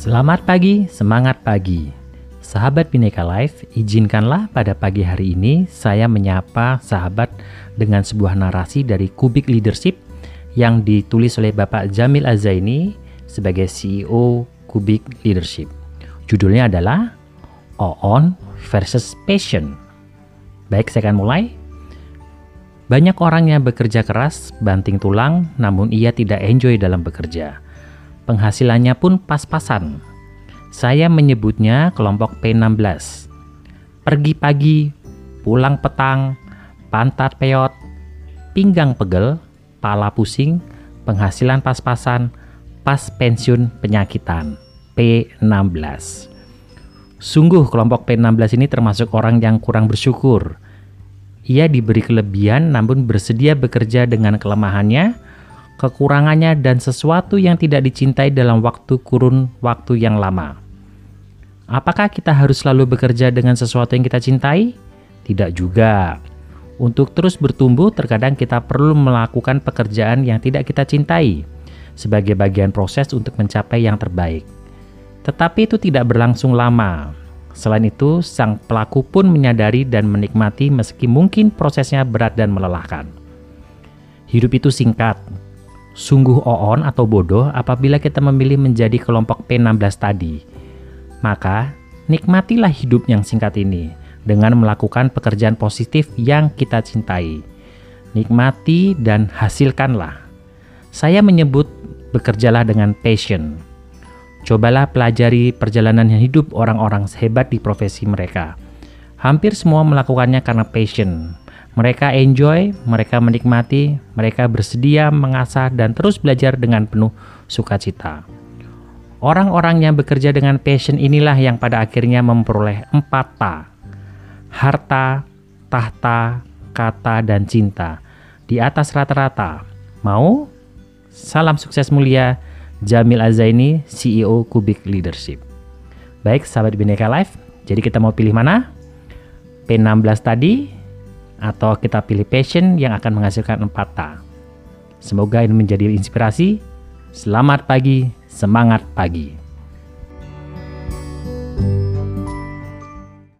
Selamat pagi, semangat pagi. Sahabat Bineka Life, izinkanlah pada pagi hari ini saya menyapa sahabat dengan sebuah narasi dari Kubik Leadership yang ditulis oleh Bapak Jamil Azaini sebagai CEO Kubik Leadership. Judulnya adalah On versus Passion. Baik, saya akan mulai. Banyak orang yang bekerja keras, banting tulang, namun ia tidak enjoy dalam bekerja penghasilannya pun pas-pasan. Saya menyebutnya kelompok P16. Pergi pagi, pulang petang, pantat peot, pinggang pegel, pala pusing, penghasilan pas-pasan, pas pensiun penyakitan. P16. Sungguh kelompok P16 ini termasuk orang yang kurang bersyukur. Ia diberi kelebihan namun bersedia bekerja dengan kelemahannya, kekurangannya, dan sesuatu yang tidak dicintai dalam waktu kurun waktu yang lama. Apakah kita harus selalu bekerja dengan sesuatu yang kita cintai? Tidak juga. Untuk terus bertumbuh, terkadang kita perlu melakukan pekerjaan yang tidak kita cintai sebagai bagian proses untuk mencapai yang terbaik. Tetapi itu tidak berlangsung lama. Selain itu, sang pelaku pun menyadari dan menikmati meski mungkin prosesnya berat dan melelahkan. Hidup itu singkat, Sungguh oon atau bodoh apabila kita memilih menjadi kelompok P16 tadi. Maka, nikmatilah hidup yang singkat ini dengan melakukan pekerjaan positif yang kita cintai. Nikmati dan hasilkanlah. Saya menyebut bekerjalah dengan passion. Cobalah pelajari perjalanan hidup orang-orang sehebat di profesi mereka. Hampir semua melakukannya karena passion, mereka enjoy, mereka menikmati, mereka bersedia mengasah dan terus belajar dengan penuh sukacita. Orang-orang yang bekerja dengan passion inilah yang pada akhirnya memperoleh empat ta. Harta, tahta, kata, dan cinta. Di atas rata-rata. Mau? Salam sukses mulia, Jamil Azaini, CEO Kubik Leadership. Baik, sahabat Bineka Life, jadi kita mau pilih mana? P16 tadi atau kita pilih passion yang akan menghasilkan 4 ta. Semoga ini menjadi inspirasi. Selamat pagi, semangat pagi.